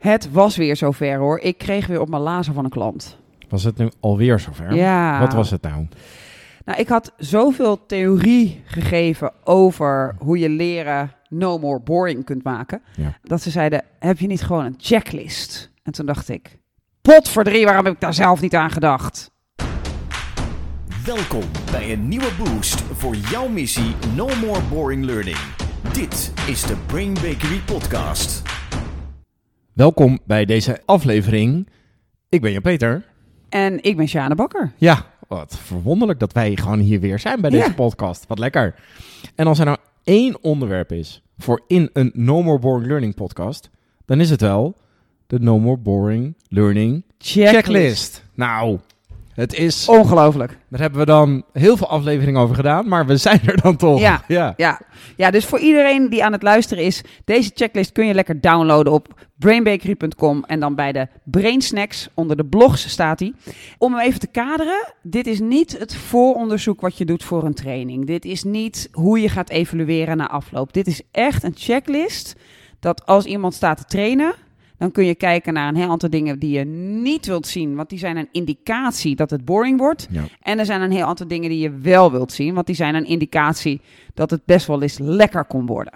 Het was weer zover hoor. Ik kreeg weer op mijn lazer van een klant. Was het nu alweer zover? Ja. Wat was het nou? Nou, ik had zoveel theorie gegeven over hoe je leren no more boring kunt maken. Ja. Dat ze zeiden, heb je niet gewoon een checklist? En toen dacht ik, pot voor drie, waarom heb ik daar zelf niet aan gedacht? Welkom bij een nieuwe boost voor jouw missie No More Boring Learning. Dit is de Brain Bakery Podcast. Welkom bij deze aflevering. Ik ben Jan-Peter. En ik ben Sjane Bakker. Ja, wat verwonderlijk dat wij gewoon hier weer zijn bij deze Ja. podcast. Wat lekker. En als er nou één onderwerp is voor in een No More Boring Learning podcast, dan is het wel de No More Boring Learning Checklist. Nou, het is... Ongelooflijk. Daar hebben we dan heel veel afleveringen over gedaan, maar we zijn er dan toch. Ja. ja. Ja. ja, dus voor iedereen die aan het luisteren is, deze checklist kun je lekker downloaden op brainbakery.com en dan bij de Brain Snacks onder de blogs staat die. Om hem even te kaderen, dit is niet het vooronderzoek wat je doet voor een training. Dit is niet hoe je gaat evalueren na afloop. Dit is echt een checklist dat als iemand staat te trainen, dan kun je kijken naar een heel aantal dingen die je niet wilt zien, want die zijn een indicatie dat het boring wordt. Ja. En er zijn een heel aantal dingen die je wel wilt zien, want die zijn een indicatie dat het best wel eens lekker kon worden.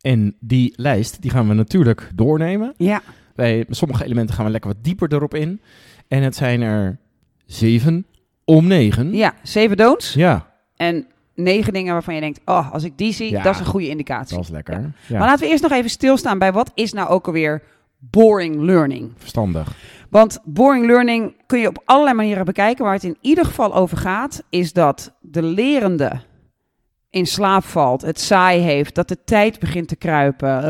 En die lijst die gaan we natuurlijk doornemen. Ja, Bij sommige elementen gaan we lekker wat dieper erop in. En het zijn er zeven om negen. ja zeven don'ts Ja, en negen dingen waarvan je denkt, oh, als ik die zie, Ja. dat is een goede indicatie. dat is lekker. Ja. Ja, Maar laten we eerst nog even stilstaan bij wat is nou ook alweer boring learning. verstandig. Want boring learning kun je op allerlei manieren bekijken. Waar het in ieder geval over gaat, is dat de lerende in slaap valt, het saai heeft, dat de tijd begint te kruipen.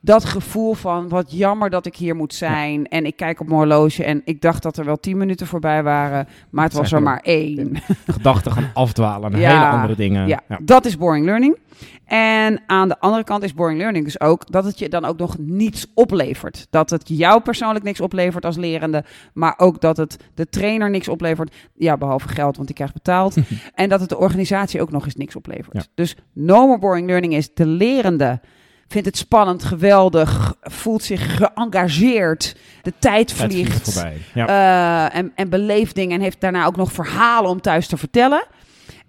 Dat gevoel van wat jammer dat ik hier moet zijn. En ik kijk op mijn horloge en ik dacht dat er wel tien minuten voorbij waren, maar het was er maar één. Gedachten gaan afdwalen naar Ja. hele andere dingen. Ja, Ja. dat is boring learning. En aan de andere kant is boring learning dus ook dat het je dan ook nog niets oplevert. Dat het jou persoonlijk niks oplevert als lerende, maar ook dat het de trainer niks oplevert. Ja, behalve geld, want die krijgt betaald. en dat het de organisatie ook nog eens niks oplevert. Dus no more boring learning is de lerende vindt het spannend, geweldig, voelt zich geëngageerd, de tijd vliegt. voorbij. Ja. Eh, en, en beleeft dingen en heeft daarna ook nog verhalen om thuis te vertellen.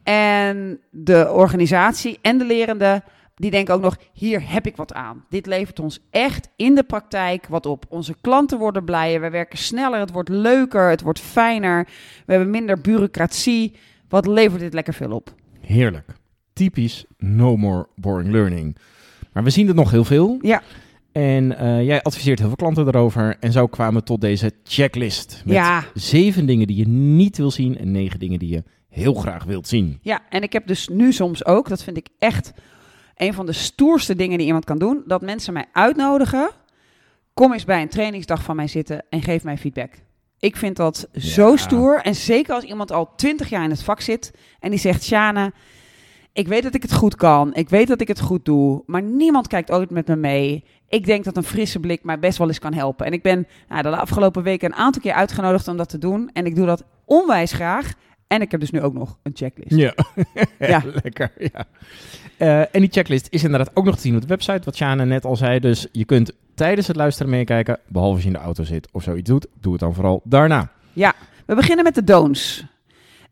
En de organisatie en de lerende, die denken ook nog, hier heb ik wat aan. Dit levert ons echt in de praktijk wat op. Onze klanten worden blijer, we werken sneller, het wordt leuker, het wordt fijner. We hebben minder bureaucratie. Wat levert dit lekker veel op? Heerlijk. Typisch no more boring learning. Maar we zien het nog heel veel. Ja. En eh, jij adviseert heel veel klanten erover. En zo kwamen we tot deze checklist. Met Ja. zeven dingen die je niet wil zien en negen dingen die je heel graag wilt zien. Ja, en ik heb dus nu soms ook, dat vind ik echt een van de stoerste dingen die iemand kan doen, dat mensen mij uitnodigen. Kom eens bij een trainingsdag van mij zitten en geef mij feedback. Ik vind dat zo stoer. En zeker als iemand al twintig jaar in het vak zit en die zegt: Sjane, ik weet dat ik het goed kan. Ik weet dat ik het goed doe. Maar niemand kijkt ooit met me mee. Ik denk dat een frisse blik mij best wel eens kan helpen. En ik ben nou, de afgelopen weken een aantal keer uitgenodigd om dat te doen. En ik doe dat onwijs graag. En ik heb dus nu ook nog een checklist. Ja, Ja. lekker. Ja. Eh, en die checklist is inderdaad ook nog te zien op de website, wat Sjane net al zei. Dus je kunt tijdens het luisteren meekijken, behalve als je in de auto zit of zoiets doet. Doe het dan vooral daarna. Ja, we beginnen met de don'ts.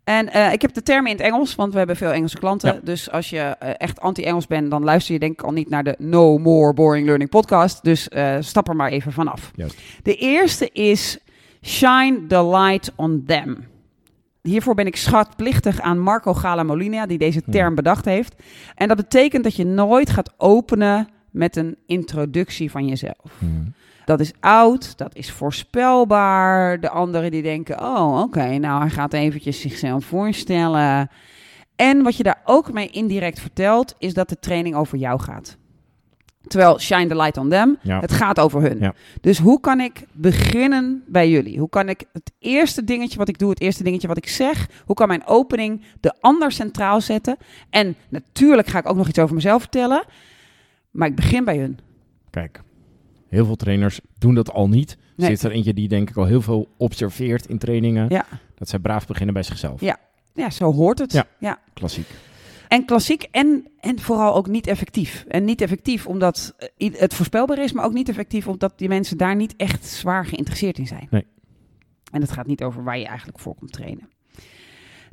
En eh, ik heb de termen in het Engels, want we hebben veel Engelse klanten. Ja. Dus als je eh, echt anti-Engels bent, dan luister je denk ik al niet naar de No More Boring Learning podcast. Dus eh, stap er maar even vanaf. Juist. De eerste is Shine the Light on Them. Hiervoor ben ik schatplichtig aan Marco Gala Molina, die deze term bedacht heeft. En dat betekent dat je nooit gaat openen met een introductie van jezelf. Dat is oud, dat is voorspelbaar. De anderen die denken, oh oké, nou hij gaat eventjes zichzelf voorstellen. En wat je daar ook mee indirect vertelt, is dat de training over jou gaat. Terwijl shine the light on them, Ja. het gaat over hun. Ja. Dus hoe kan ik beginnen bij jullie? Hoe kan ik het eerste dingetje wat ik doe, het eerste dingetje wat ik zeg, hoe kan mijn opening de ander centraal zetten? En natuurlijk ga ik ook nog iets over mezelf vertellen, maar ik begin bij hun. Kijk, heel veel trainers doen dat al niet. Nee. Zit er eentje die denk ik al heel veel observeert in trainingen. Ja. Dat zij braaf beginnen bij zichzelf. Ja. Ja, zo hoort het. Ja. ja. Klassiek. En klassiek en, en vooral ook niet effectief. En niet effectief omdat eh, het voorspelbaar is, maar ook niet effectief omdat die mensen daar niet echt zwaar geïnteresseerd in zijn. Nee. En het gaat niet over waar je eigenlijk voor komt trainen.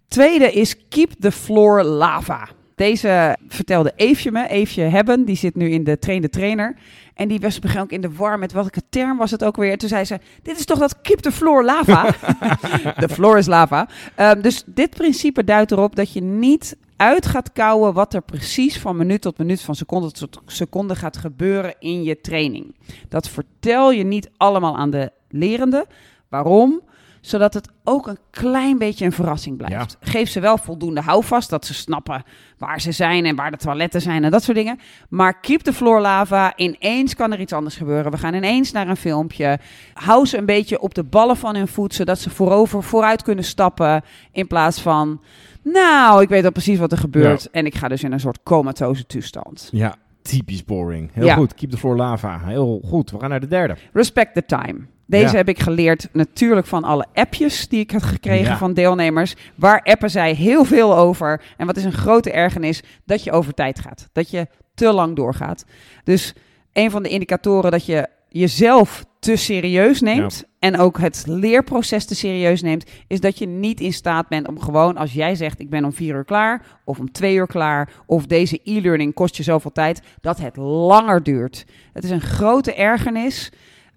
Tweede is Keep the Floor Lava. Deze vertelde Eefje me, Eefje Hebben, die zit nu in de trainde trainer. En die was begin ook in de war met welke term was het ook weer. Toen zei ze, dit is toch dat Keep the Floor Lava? de floor is lava. Ehm, dus dit principe duidt erop dat je niet uit gaat kouwen wat er precies van minuut tot minuut, van seconde tot seconde gaat gebeuren in je training. Dat vertel je niet allemaal aan de lerende. Waarom? Zodat het ook een klein beetje een verrassing blijft. Geef ze wel voldoende houvast, dat ze snappen waar ze zijn en waar de toiletten zijn en dat soort dingen. Maar keep the floor lava. Ineens kan er iets anders gebeuren. We gaan ineens naar een filmpje. Hou ze een beetje op de ballen van hun voet, zodat ze voorover vooruit kunnen stappen. In plaats van, nou, ik weet al precies wat er gebeurt. En ik ga dus in een soort comatose toestand. Ja, typisch boring. Heel Ja. goed. Keep the floor lava. Heel goed. We gaan naar de derde. Respect the time. Deze Ja. heb ik geleerd natuurlijk van alle appjes die ik had gekregen Ja. van deelnemers. Waar appen zij heel veel over. En wat is een grote ergernis? Dat je over tijd gaat. Dat je te lang doorgaat. Dus een van de indicatoren dat je jezelf te serieus neemt en ook het leerproces te serieus neemt, is dat je niet in staat bent om gewoon, als jij zegt ik ben om vier uur klaar of om twee uur klaar of deze e-learning kost je zoveel tijd, dat het langer duurt. Het is een grote ergernis.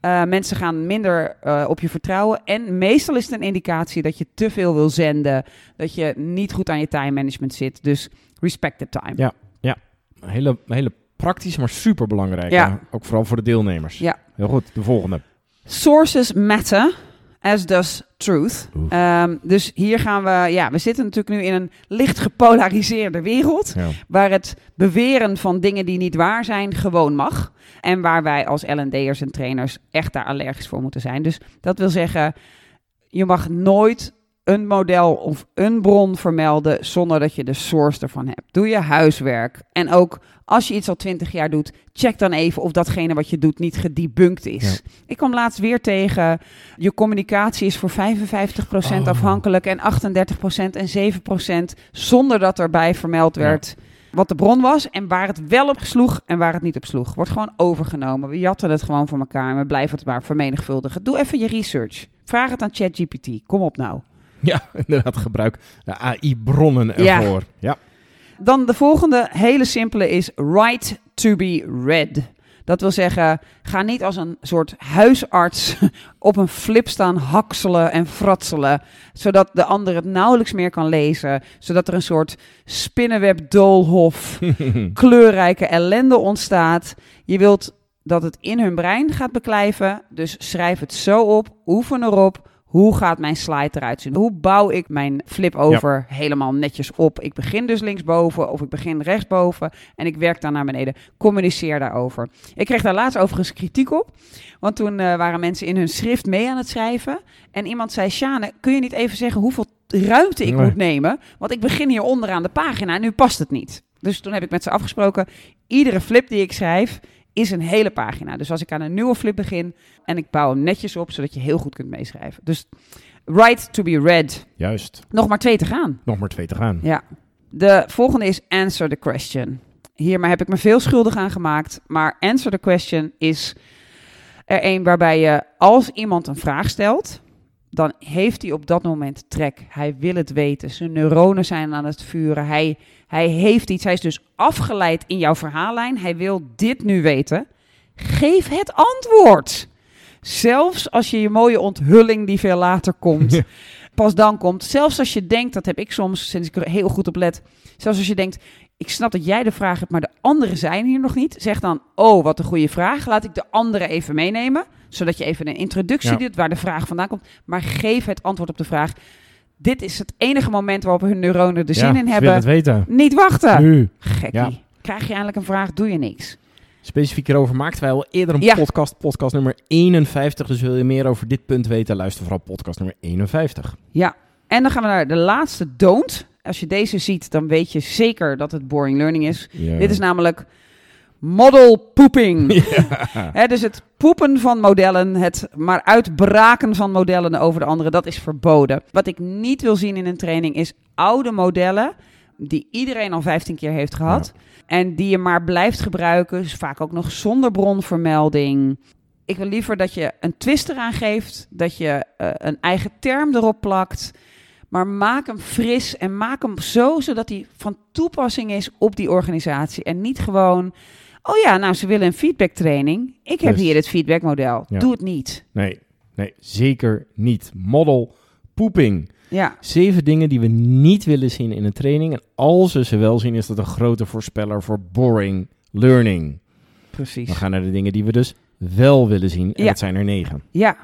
Uh, mensen gaan minder uh, op je vertrouwen. En meestal is het een indicatie dat je te veel wil zenden. Dat je niet goed aan je time management zit. Dus respect the time. Ja, ja. Een hele, hele praktisch, maar super belangrijk. Ja. Ook vooral voor de deelnemers. Ja. Heel goed. De volgende. Sources matter. As does truth. Um, dus hier gaan we. Ja, we zitten natuurlijk nu in een licht gepolariseerde wereld. Ja. Waar het beweren van dingen die niet waar zijn gewoon mag. En waar wij als LD'ers en trainers echt daar allergisch voor moeten zijn. Dus dat wil zeggen, je mag nooit een model of een bron vermelden zonder dat je de source ervan hebt. Doe je huiswerk. En ook als je iets al twintig jaar doet, check dan even of datgene wat je doet niet gedebunked is. Ja. Ik kwam laatst weer tegen, je communicatie is voor 55% Oh. afhankelijk en 38% en 7% zonder dat erbij vermeld werd wat de bron was en waar het wel op sloeg en waar het niet op sloeg. Wordt gewoon overgenomen. We jatten het gewoon voor elkaar en we blijven het maar vermenigvuldigen. Doe even je research. Vraag het aan ChatGPT. Kom op nou. Ja, inderdaad. Gebruik de AI-bronnen Ja. ervoor. Ja. Dan de volgende hele simpele is right to be read. Dat wil zeggen, ga niet als een soort huisarts op een flip staan hakselen en fratselen, zodat de ander het nauwelijks meer kan lezen, zodat er een soort spinnenweb doolhof kleurrijke ellende ontstaat. Je wilt dat het in hun brein gaat beklijven, dus schrijf het zo op, oefen erop. Hoe gaat mijn slide eruit zien? Hoe bouw ik mijn flip over helemaal netjes op? Ik begin dus linksboven of ik begin rechtsboven en ik werk dan naar beneden. Communiceer daarover. Ik kreeg daar laatst overigens kritiek op, want toen uh, waren mensen in hun schrift mee aan het schrijven en iemand zei, Sjane, kun je niet even zeggen hoeveel ruimte ik Nee. moet nemen? Want ik begin hier onderaan de pagina en nu past het niet. Dus toen heb ik met ze afgesproken, iedere flip die ik schrijf is een hele pagina. Dus als ik aan een nieuwe flip begin en ik bouw hem netjes op, zodat je heel goed kunt meeschrijven. Dus right to be read. Juist. Nog maar twee te gaan. Nog maar twee te gaan. Ja. De volgende is answer the question. Hiermee heb ik me veel schuldig aan gemaakt. Maar answer the question is er een waarbij je als iemand een vraag stelt, dan heeft hij op dat moment trek. Hij wil het weten. Zijn neuronen zijn aan het vuren. Hij, hij heeft iets. Hij is dus afgeleid in jouw verhaallijn. Hij wil dit nu weten. Geef het antwoord. Zelfs als je je mooie onthulling die veel later komt, Ja. pas dan komt. Zelfs als je denkt, dat heb ik soms, sinds ik er heel goed op let. Zelfs als je denkt, ik snap dat jij de vraag hebt, maar de anderen zijn hier nog niet. Zeg dan, oh, wat een goede vraag. Laat ik de anderen even meenemen. Zodat je even een introductie Ja. doet waar de vraag vandaan komt. Maar geef het antwoord op de vraag. Dit is het enige moment waarop hun neuronen er zin Ja, in hebben. het weten. Niet wachten. Nu. Gekkie. Ja. Krijg je eindelijk een vraag, doe je niks. Specifiek hierover maakten wij al eerder een Ja. podcast, podcast nummer 51. Dus wil je meer over dit punt weten, luister vooral podcast nummer 51. Ja, en dan gaan we naar de laatste don't. Als je deze ziet, dan weet je zeker dat het boring learning is. Ja. Dit is namelijk model pooping. Hè, dus het poepen van modellen, het maar uitbraken van modellen over de andere, dat is verboden. Wat ik niet wil zien in een training is oude modellen die iedereen al 15 keer heeft gehad. En die je maar blijft gebruiken. Dus vaak ook nog zonder bronvermelding. Ik wil liever dat je een twist eraan geeft. Dat je eh, een eigen term erop plakt. Maar maak hem fris en maak hem zo zodat hij van toepassing is op die organisatie. En niet gewoon. Oh ja, nou, ze willen een feedbacktraining. Ik heb Dus- hier het feedbackmodel. Ja. Doe het niet. Nee, nee, zeker niet. Model poeping. Ja, Zeven dingen die we niet willen zien in een training. En als we ze wel zien, is dat een grote voorspeller voor boring learning. precies. We gaan naar de dingen die we dus wel willen zien. En Ja. dat zijn er negen. Ja.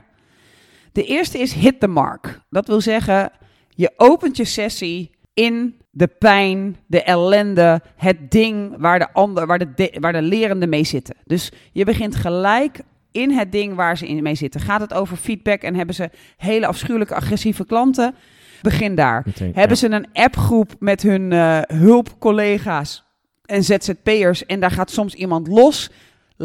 De eerste is hit the mark. Dat wil zeggen, je opent je sessie in de pijn, de ellende, het ding waar de, ander, waar de, de- waar de lerende mee zitten. Dus je begint gelijk in het ding waar ze in mee zitten. Gaat het over feedback en hebben ze hele afschuwelijke agressieve klanten? Begin daar. Meteen, Hebben ja. ze een appgroep met hun eh, hulpcollega's en ZZP'ers en daar gaat soms iemand los?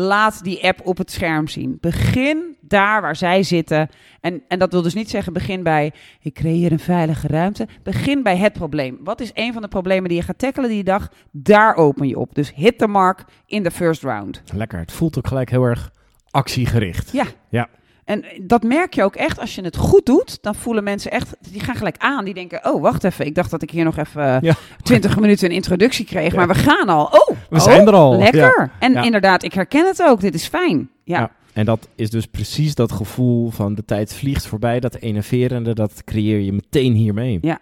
Laat die app op het scherm zien. Begin daar waar zij zitten. En, en dat wil dus niet zeggen begin bij ik creëer een veilige ruimte. Begin bij het probleem. Wat is een van de problemen die je gaat tackelen die dag? Daar open je op. Dus hit the mark in de first round. Lekker. Het voelt ook gelijk heel erg actiegericht. Ja. Ja. En dat merk je ook echt als je het goed doet. Dan voelen mensen echt, die gaan gelijk aan. Die denken, oh wacht even, ik dacht dat ik hier nog even eh, Ja. 20 minuten een introductie kreeg. Ja. Maar we gaan al. Oh, We oh, zijn er al. Lekker. En Ja. inderdaad, ik herken het ook. Dit is fijn. Ja. Ja. En dat is dus precies dat gevoel van de tijd vliegt voorbij. Dat enerverende, dat creëer je meteen hiermee. Ja.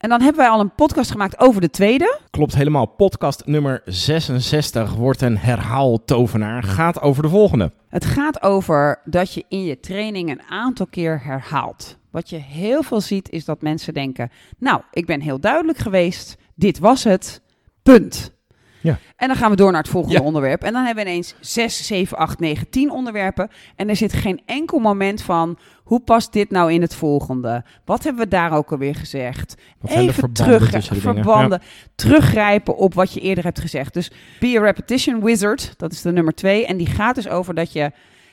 En dan hebben wij al een podcast gemaakt over de tweede. Klopt helemaal. Podcast nummer 66 wordt een herhaaltovenaar. Gaat over de volgende. Het gaat over dat je in je training een aantal keer herhaalt. Wat je heel veel ziet is dat mensen denken: Nou, ik ben heel duidelijk geweest. Dit was het. Punt. Ja. En dan gaan we door naar het volgende Ja. onderwerp. En dan hebben we ineens 6, 7, 8, 9, 10 onderwerpen. En er zit geen enkel moment van: hoe past dit nou in het volgende? Wat hebben we daar ook alweer gezegd? Wat Even terug, verbanden, teruggrijpen op wat je eerder hebt gezegd. Dus be a repetition wizard, dat is de nummer twee. En die gaat dus over dat je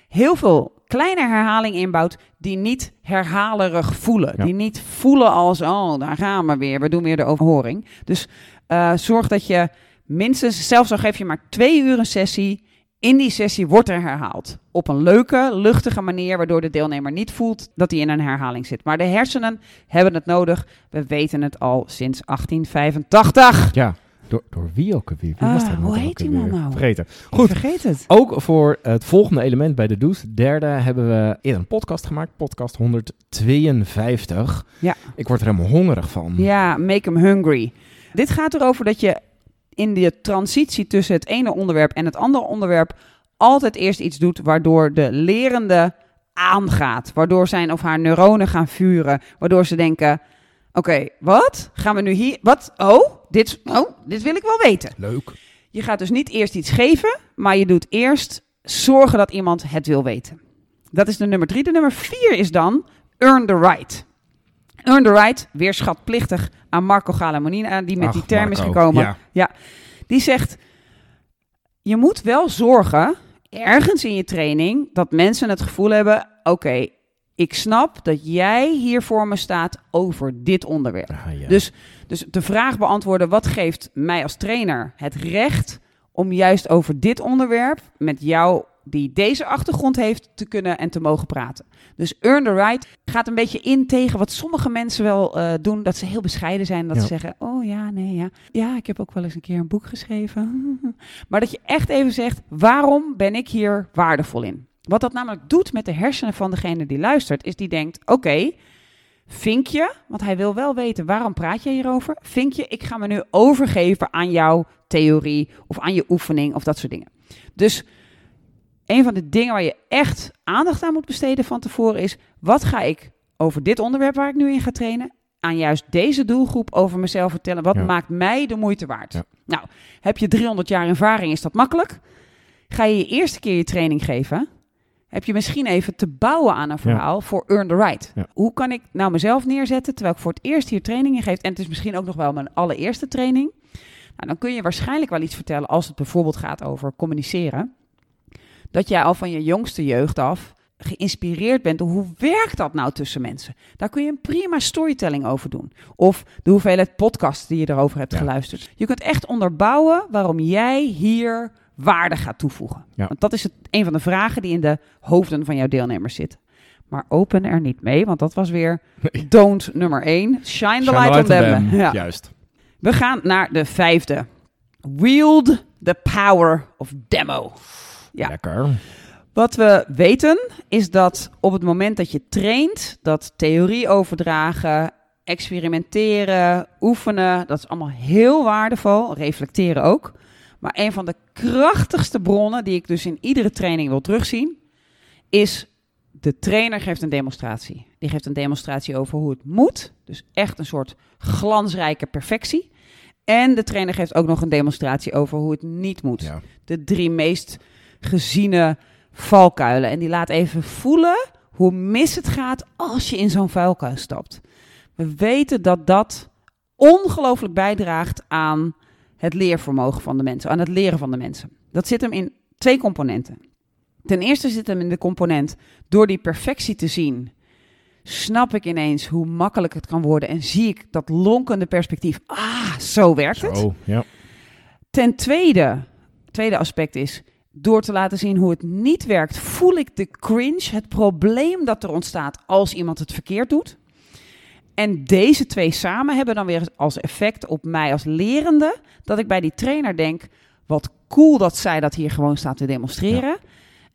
heel veel kleine herhalingen inbouwt die niet herhalerig voelen. Ja. Die niet voelen als, oh, daar gaan we weer, we doen weer de overhoring. Dus eh, zorg dat je minstens, zelfs al geef je maar twee uur een sessie, in die sessie wordt er herhaald. Op een leuke, luchtige manier, waardoor de deelnemer niet voelt dat hij in een herhaling zit. Maar de hersenen hebben het nodig. We weten het al sinds 1885. Ja. Door, door wie ook? Wie Ah, was dat hoe heet die man nou? Vergeten. Goed. Goed. Ik vergeet het. Ook voor het volgende element bij de Do's, derde, hebben we eerder een podcast gemaakt. Podcast 152. Ja. Ik word er helemaal hongerig van. Ja, make them hungry. Dit gaat erover dat je in de transitie tussen het ene onderwerp en het andere onderwerp altijd eerst iets doet waardoor de lerende aangaat. Waardoor zijn of haar neuronen gaan vuren. Waardoor ze denken, oké, wat? Gaan we nu hier... Wat? Oh dit, oh, dit wil ik wel weten. Leuk. Je gaat dus niet eerst iets geven, maar je doet eerst zorgen dat iemand het wil weten. Dat is de nummer drie. De nummer vier is dan earn the right. Earn the right, weer schatplichtig aan Marco Galamonina, die met Ach, die term is gekomen. Ja. Die zegt, je moet wel zorgen, ergens in je training, dat mensen het gevoel hebben, oké, ik snap dat jij hier voor me staat over dit onderwerp. Ah, ja. Dus, dus de vraag beantwoorden: wat geeft mij als trainer het recht om juist over dit onderwerp met jou, die deze achtergrond heeft, te kunnen en te mogen praten? Dus earn the right gaat een beetje in tegen wat sommige mensen wel eh, doen: dat ze heel bescheiden zijn. Dat Ja. ze zeggen: Oh ja, nee, ja. Ja, ik heb ook wel eens een keer een boek geschreven. maar dat je echt even zegt: waarom ben ik hier waardevol in? Wat dat namelijk doet met de hersenen van degene die luistert, is die denkt: Oké, vinkje, want hij wil wel weten waarom praat je hierover. Vinkje, ik ga me nu overgeven aan jouw theorie of aan je oefening of dat soort dingen. Dus een van de dingen waar je echt aandacht aan moet besteden van tevoren is: wat ga ik over dit onderwerp waar ik nu in ga trainen aan juist deze doelgroep over mezelf vertellen? Wat Ja. maakt mij de moeite waard? Ja. Nou, heb je 300 jaar ervaring, is dat makkelijk. Ga je je eerste keer je training geven, heb je misschien even te bouwen aan een verhaal voor Earn the Right. Hoe kan ik nou mezelf neerzetten terwijl ik voor het eerst hier trainingen geef en het is misschien ook nog wel mijn allereerste training? Nou, dan kun je waarschijnlijk wel iets vertellen als het bijvoorbeeld gaat over communiceren. Dat jij al van je jongste jeugd af geïnspireerd bent door hoe werkt dat nou tussen mensen. Daar kun je een prima storytelling over doen. Of de hoeveelheid podcasts die je erover hebt Ja. geluisterd. Je kunt echt onderbouwen waarom jij hier waarde gaat toevoegen. Ja. Want dat is het, een van de vragen die in de hoofden van jouw deelnemers zit. Maar open er niet mee, want dat was weer don't nummer 1. Shine the light, on them. Ja. Juist. We gaan naar de vijfde. Wield the power of demo. Ja. Lekker. Wat we weten is dat op het moment dat je traint, dat theorie overdragen, experimenteren, oefenen, dat is allemaal heel waardevol. Reflecteren ook. Maar een van de krachtigste bronnen die ik dus in iedere training wil terugzien, is de trainer geeft een demonstratie. Die geeft een demonstratie over hoe het moet. Dus echt een soort glansrijke perfectie. En de trainer geeft ook nog een demonstratie over hoe het niet moet Ja. de drie meest geziene valkuilen. En die laat even voelen hoe mis het gaat als je in zo'n vuilkuil stapt. We weten dat dat ongelooflijk bijdraagt aan het leervermogen van de mensen, aan het leren van de mensen. Dat zit hem in twee componenten. Ten eerste zit hem in de component door die perfectie te zien. Snap ik ineens hoe makkelijk het kan worden en zie ik dat lonkende perspectief. Ah, zo werkt het. Zo, ja. Ten tweede, tweede aspect is, door te laten zien hoe het niet werkt, voel ik de cringe, het probleem dat er ontstaat als iemand het verkeerd doet. En deze twee samen hebben dan weer als effect op mij als lerende, dat ik bij die trainer denk, wat cool dat zij dat hier gewoon staat te demonstreren.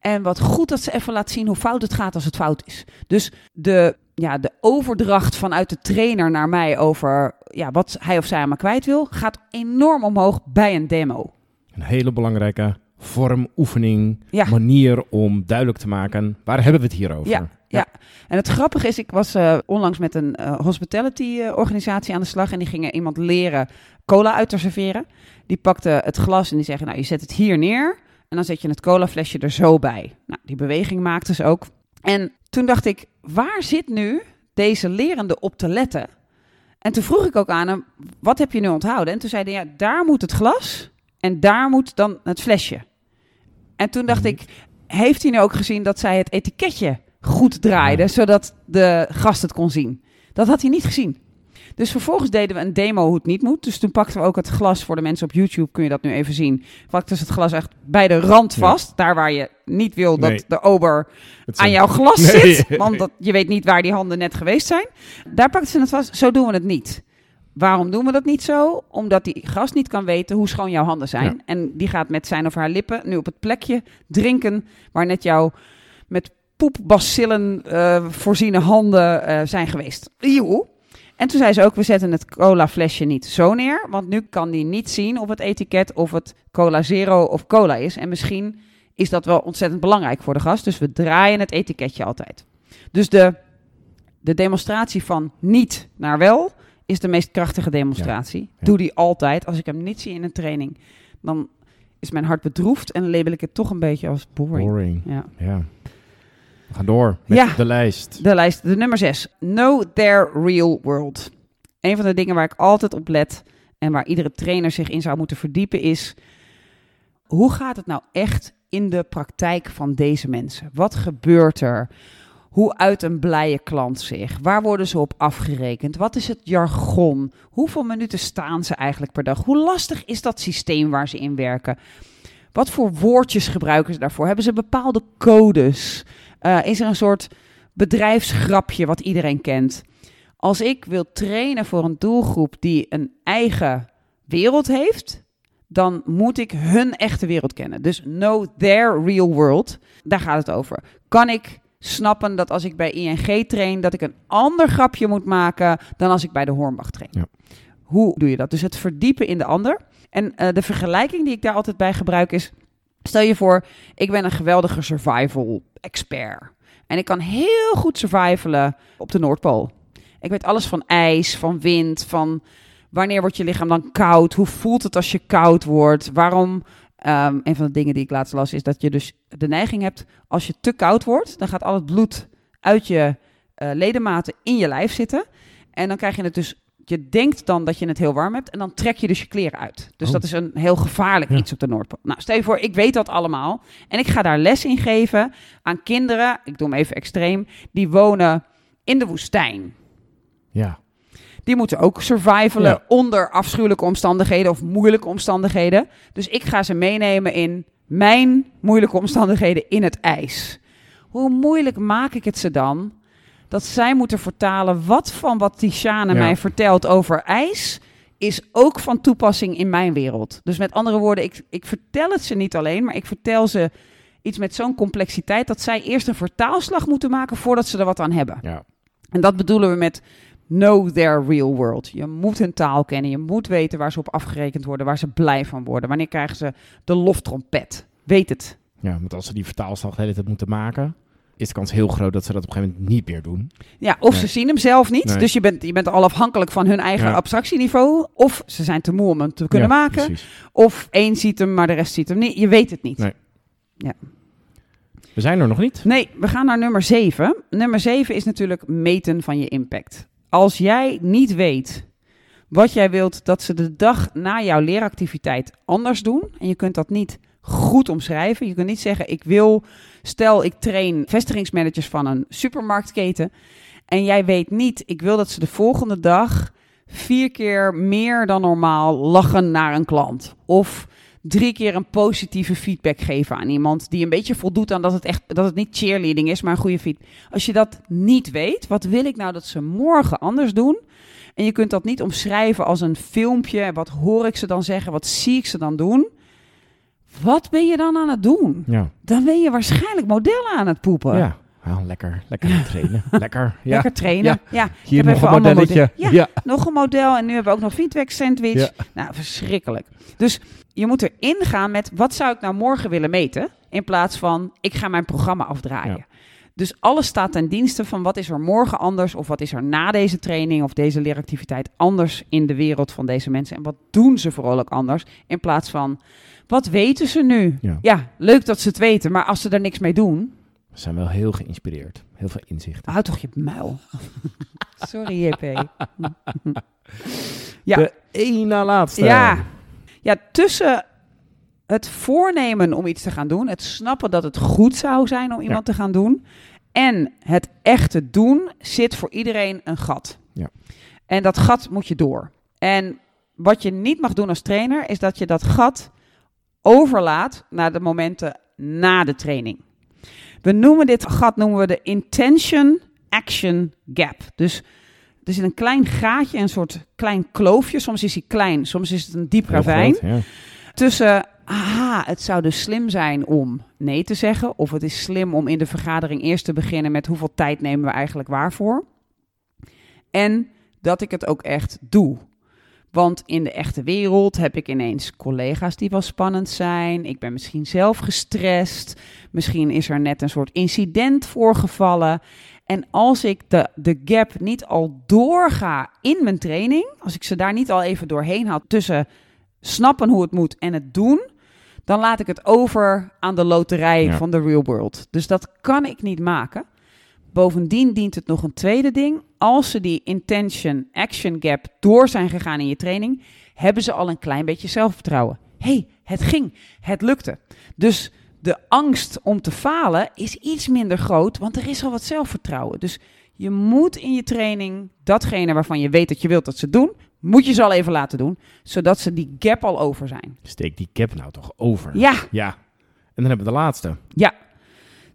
En wat goed dat ze even laat zien hoe fout het gaat als het fout is. Dus de, ja, de overdracht vanuit de trainer naar mij over ja, wat hij of zij aan me kwijt wil, gaat enorm omhoog bij een demo. Een hele belangrijke vorm, oefening, Ja. manier om duidelijk te maken waar hebben we het hier over. Ja, ja. En het grappige is, ik was eh, onlangs met een eh, hospitality eh, organisatie aan de slag en die gingen iemand leren cola uit te serveren. Die pakte het glas en die zeggen, nou je zet het hier neer en dan zet je het colaflesje er zo bij. Nou, die beweging maakten ze ook. En toen dacht ik, waar zit nu deze lerende op te letten? En toen vroeg ik ook aan hem, wat heb je nu onthouden? En toen zei hij, ja, daar moet het glas en daar moet dan het flesje. En toen dacht ik, heeft hij nu ook gezien dat zij het etiketje goed draaide, zodat de gast het kon zien? Dat had hij niet gezien. Dus vervolgens deden we een demo hoe het niet moet. Dus toen pakten we ook het glas voor de mensen op YouTube, kun je dat nu even zien. Pakten ze het glas echt bij de rand Ja. vast, daar waar je niet wil dat Nee. de ober aan jouw glas Nee. zit. Want dat, je weet niet waar die handen net geweest zijn. Daar pakten ze het vast. Zo doen we het niet. Waarom doen we dat niet zo? Omdat die gast niet kan weten hoe schoon jouw handen zijn. Ja. En die gaat met zijn of haar lippen nu op het plekje drinken waar net jouw met poepbacillen eh voorziene handen eh, zijn geweest. Eeuw. En toen zei ze ook, we zetten het cola flesje niet zo neer. Want nu kan die niet zien op het etiket of het cola zero of cola is. En misschien is dat wel ontzettend belangrijk voor de gast. Dus we draaien het etiketje altijd. Dus de, de demonstratie van niet naar wel is de meest krachtige demonstratie. ja. Doe die altijd. Als ik hem niet zie in een training, dan is mijn hart bedroefd en label ik het toch een beetje als boring. Boring. Ja. Ja. We gaan door met Ja. de lijst. De lijst, de nummer 6. Know their real world. Een van de dingen waar ik altijd op let en waar iedere trainer zich in zou moeten verdiepen is... Hoe gaat het nou echt in de praktijk van deze mensen? Wat gebeurt er? Hoe uit een blije klant zich? Waar worden ze op afgerekend? Wat is het jargon? Hoeveel minuten staan ze eigenlijk per dag? Hoe lastig is dat systeem waar ze in werken? Wat voor woordjes gebruiken ze daarvoor? Hebben ze bepaalde codes? Eh, is er een soort bedrijfsgrapje wat iedereen kent? Als ik wil trainen voor een doelgroep die een eigen wereld heeft, dan moet ik hun echte wereld kennen. Dus know their real world. Daar gaat het over. Kan ik snappen dat als ik bij ING train, dat ik een ander grapje moet maken dan als ik bij de Hornbach train? Ja. Hoe doe je dat? Dus het verdiepen in de ander. En eh, de vergelijking die ik daar altijd bij gebruik is: stel je voor, ik ben een geweldige survival expert. En ik kan heel goed survivalen op de Noordpool. Ik weet alles van ijs, van wind, van wanneer wordt je lichaam dan koud? Hoe voelt het als je koud wordt? Waarom? Ehm, een van de dingen die ik laatst las is dat je dus de neiging hebt, als je te koud wordt, dan gaat al het bloed uit je eh, ledematen in je lijf zitten. En dan krijg je het dus, je denkt dan dat je het heel warm hebt en dan trek je dus je kleren uit. Dus Oh. dat is een heel gevaarlijk Ja. iets op de Noordpool. Nou, stel je voor, ik weet dat allemaal en ik ga daar les in geven aan kinderen, ik doe hem even extreem, die wonen in de woestijn. Ja. Die moeten ook survivalen Ja. onder afschuwelijke omstandigheden of moeilijke omstandigheden. Dus ik ga ze meenemen in mijn moeilijke omstandigheden in het ijs. Hoe moeilijk maak ik het ze dan dat zij moeten vertalen wat van wat Tishane Ja. mij vertelt over ijs is ook van toepassing in mijn wereld. Dus met andere woorden, ik, ik vertel het ze niet alleen, maar ik vertel ze iets met zo'n complexiteit dat zij eerst een vertaalslag moeten maken voordat ze er wat aan hebben. Ja. En dat bedoelen we met know their real world. Je moet hun taal kennen. Je moet weten waar ze op afgerekend worden, waar ze blij van worden. Wanneer krijgen ze de loftrompet? Weet het. Ja, want als ze die vertaalslag de hele tijd moeten maken, is de kans heel groot dat ze dat op een gegeven moment niet meer doen. Ja, of Nee. ze zien hem zelf niet. Nee. Dus je bent, je bent al afhankelijk van hun eigen Ja. abstractieniveau. Of ze zijn te moe om hem te kunnen Ja, maken. Precies. Of één ziet hem, maar de rest ziet hem niet. Je weet het niet. Nee. We zijn er nog niet. Nee, we gaan naar nummer 7. Nummer 7 is natuurlijk meten van je impact. Als jij niet weet wat jij wilt dat ze de dag na jouw leeractiviteit anders doen, en je kunt dat niet goed omschrijven. Je kunt niet zeggen, ik wil, stel ik train vestigingsmanagers van een supermarktketen, en jij weet niet, ik wil dat ze de volgende dag vier keer meer dan normaal lachen naar een klant. Of drie keer een positieve feedback geven aan iemand die een beetje voldoet aan dat het echt dat het niet cheerleading is, maar een goede feedback. Als je dat niet weet, wat wil ik nou dat ze morgen anders doen? En je kunt dat niet omschrijven als een filmpje. Wat hoor ik ze dan zeggen? Wat zie ik ze dan doen? Wat ben je dan aan het doen? Ja. Dan ben je waarschijnlijk modellen aan het poepen. Ja. Ah, lekker, lekker trainen. Lekker. Ja. Lekker trainen. Ja, Hier nog een modelletje. model- Ja. nog een model. En nu hebben we ook nog feedback sandwich. Nou, verschrikkelijk. Dus je moet erin gaan met wat zou ik nou morgen willen meten? In plaats van ik ga mijn programma afdraaien. Ja. Dus alles staat ten dienste van wat is er morgen anders of wat is er na deze training of deze leeractiviteit anders in de wereld van deze mensen. En wat doen ze vooral ook anders in plaats van wat weten ze nu? Ja. leuk dat ze het weten, maar als ze er niks mee doen, We zijn wel heel geïnspireerd. Heel veel inzichten. houd toch je muil. Sorry JP. ja. De één na laatste. Ja. Ja, tussen het voornemen om iets te gaan doen, het snappen dat het goed zou zijn om iemand te gaan doen, en het echte doen, zit voor iedereen een gat. Ja. En dat gat moet je door. En wat je niet mag doen als trainer, is dat je dat gat overlaat naar de momenten na de training. We noemen dit gat noemen we de intention action gap. Dus er zit een klein gaatje, een soort klein kloofje. Soms is hij klein, soms is het een diep ravijn. groot, ja. Tussen, aha, het zou dus slim zijn om nee te zeggen. Of het is slim om in de vergadering eerst te beginnen met hoeveel tijd nemen we eigenlijk waarvoor. En dat ik het ook echt doe. Want in de echte wereld heb ik ineens collega's die wel spannend zijn. Ik ben misschien zelf gestrest. Misschien is er net een soort incident voorgevallen. En als ik de, de gap niet al doorga in mijn training, als ik ze daar niet al even doorheen haal tussen snappen hoe het moet en het doen, dan laat ik het over aan de loterij Ja. van de real world. Dus dat kan ik niet maken. Bovendien dient het nog een tweede ding. Als ze die intention action gap door zijn gegaan in je training, hebben ze al een klein beetje zelfvertrouwen. hey, het ging, het lukte. Dus de angst om te falen is iets minder groot, want er is al wat zelfvertrouwen. Dus je moet in je training datgene waarvan je weet dat je wilt dat ze doen, moet je ze al even laten doen, zodat ze die gap al over zijn. Steek die cap nou toch over. Ja, Ja. En dan hebben we de laatste. ja.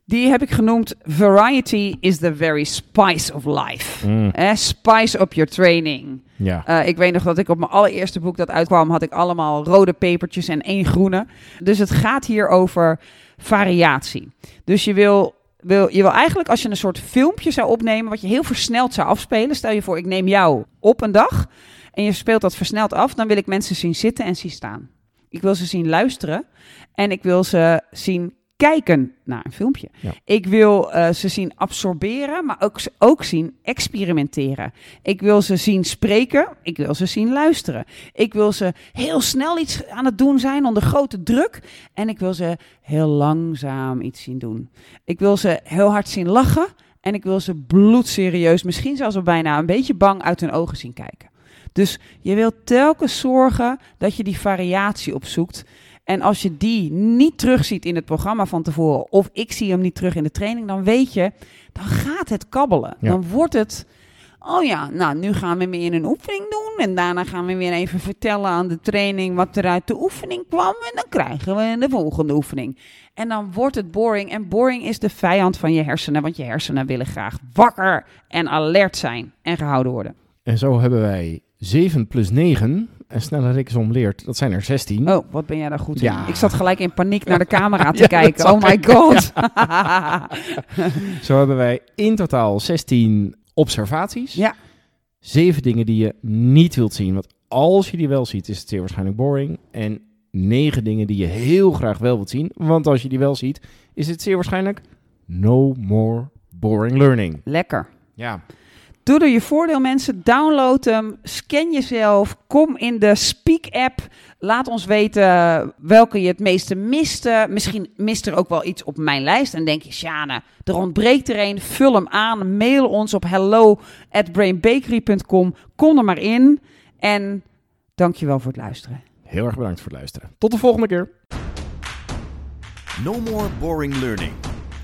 Die heb ik genoemd Variety is the very spice of life. Mm, Eh, spice up your training. ja. Eh, ik weet nog dat ik op mijn allereerste boek dat uitkwam, had ik allemaal rode pepertjes en één groene. Dus het gaat hier over variatie. Dus je wil, wil, je wil eigenlijk als je een soort filmpje zou opnemen, wat je heel versneld zou afspelen. Stel je voor, ik neem jou op een dag en je speelt dat versneld af. Dan wil ik mensen zien zitten en zien staan. Ik wil ze zien luisteren en ik wil ze zien kijken naar een filmpje. Ja. Ik wil eh, ze zien absorberen, maar ook, ook zien experimenteren. Ik wil ze zien spreken. Ik wil ze zien luisteren. Ik wil ze heel snel iets aan het doen zijn onder grote druk. En ik wil ze heel langzaam iets zien doen. Ik wil ze heel hard zien lachen. En ik wil ze bloedserieus, misschien zelfs wel bijna een beetje bang uit hun ogen zien kijken. Dus je wilt telkens zorgen dat je die variatie opzoekt. En als je die niet terugziet in het programma van tevoren, of ik zie hem niet terug in de training, dan weet je, dan gaat het kabbelen. Ja. Dan wordt het, oh ja, nou nu gaan we weer een oefening doen. En daarna gaan we weer even vertellen aan de training wat er uit de oefening kwam. En dan krijgen we de volgende oefening. En dan wordt het boring. En boring is de vijand van je hersenen, want je hersenen willen graag wakker en alert zijn en gehouden worden. En zo hebben wij 7 plus 9. En sneller Riksom leert, dat zijn er 16. Oh, wat ben jij daar goed Ja. in? Ik zat gelijk in paniek naar de camera te Ja, kijken. Oh my god. Zo hebben wij in totaal 16 observaties. Ja. Zeven dingen die je niet wilt zien. Want als je die wel ziet, is het zeer waarschijnlijk boring. En negen dingen die je heel graag wel wilt zien. Want als je die wel ziet, is het zeer waarschijnlijk no more boring learning. Lekker. Ja. Doe er je voordeel, mensen. Download hem. Scan jezelf. Kom in de Speak-app. Laat ons weten welke je het meeste miste. Misschien mist er ook wel iets op mijn lijst. En denk je, Sjane, er ontbreekt er een. Vul hem aan. Mail ons op hello at brainbakery.com. Kom er maar in. En dankjewel voor het luisteren. Heel erg bedankt voor het luisteren. Tot de volgende keer. No more boring learning.